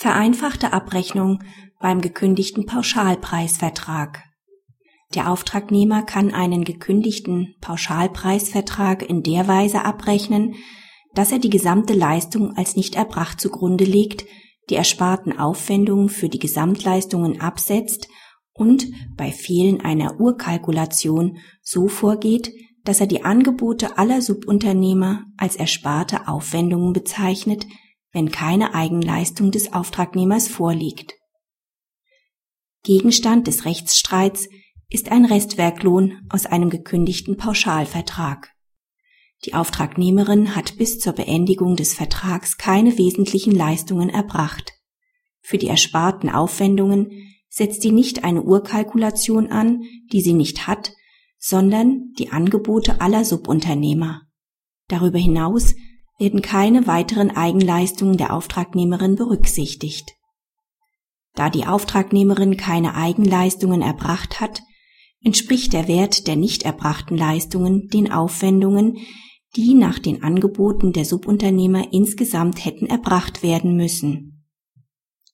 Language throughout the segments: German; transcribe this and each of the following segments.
Vereinfachte Abrechnung beim gekündigten Pauschalpreisvertrag. Der Auftragnehmer kann einen gekündigten Pauschalpreisvertrag in der Weise abrechnen, dass er die gesamte Leistung als nicht erbracht zugrunde legt, die ersparten Aufwendungen für die Gesamtleistungen absetzt und bei Fehlen einer Urkalkulation so vorgeht, dass er die Angebote aller Subunternehmer als ersparte Aufwendungen bezeichnet, wenn keine Eigenleistung des Auftragnehmers vorliegt. Gegenstand des Rechtsstreits ist ein Restwerklohn aus einem gekündigten Pauschalvertrag. Die Auftragnehmerin hat bis zur Beendigung des Vertrags keine wesentlichen Leistungen erbracht. Für die ersparten Aufwendungen setzt sie nicht eine Urkalkulation an, die sie nicht hat, sondern die Angebote aller Subunternehmer. Darüber hinaus werden keine weiteren Eigenleistungen der Auftragnehmerin berücksichtigt. Da die Auftragnehmerin keine Eigenleistungen erbracht hat, entspricht der Wert der nicht erbrachten Leistungen den Aufwendungen, die nach den Angeboten der Subunternehmer insgesamt hätten erbracht werden müssen.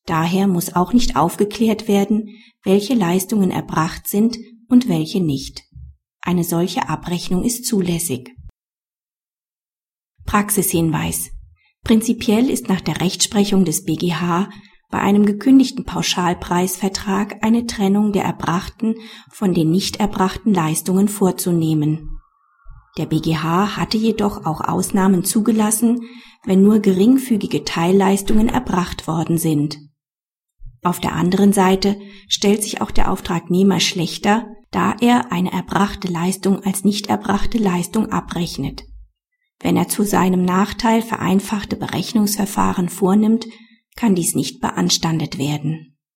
Daher muss auch nicht aufgeklärt werden, welche Leistungen erbracht sind und welche nicht. Eine solche Abrechnung ist zulässig. Praxishinweis. Prinzipiell ist nach der Rechtsprechung des BGH bei einem gekündigten Pauschalpreisvertrag eine Trennung der erbrachten von den nicht erbrachten Leistungen vorzunehmen. Der BGH hatte jedoch auch Ausnahmen zugelassen, wenn nur geringfügige Teilleistungen erbracht worden sind. Auf der anderen Seite stellt sich auch der Auftragnehmer schlechter, da er eine erbrachte Leistung als nicht erbrachte Leistung abrechnet. Wenn er zu seinem Nachteil vereinfachte Berechnungsverfahren vornimmt, kann dies nicht beanstandet werden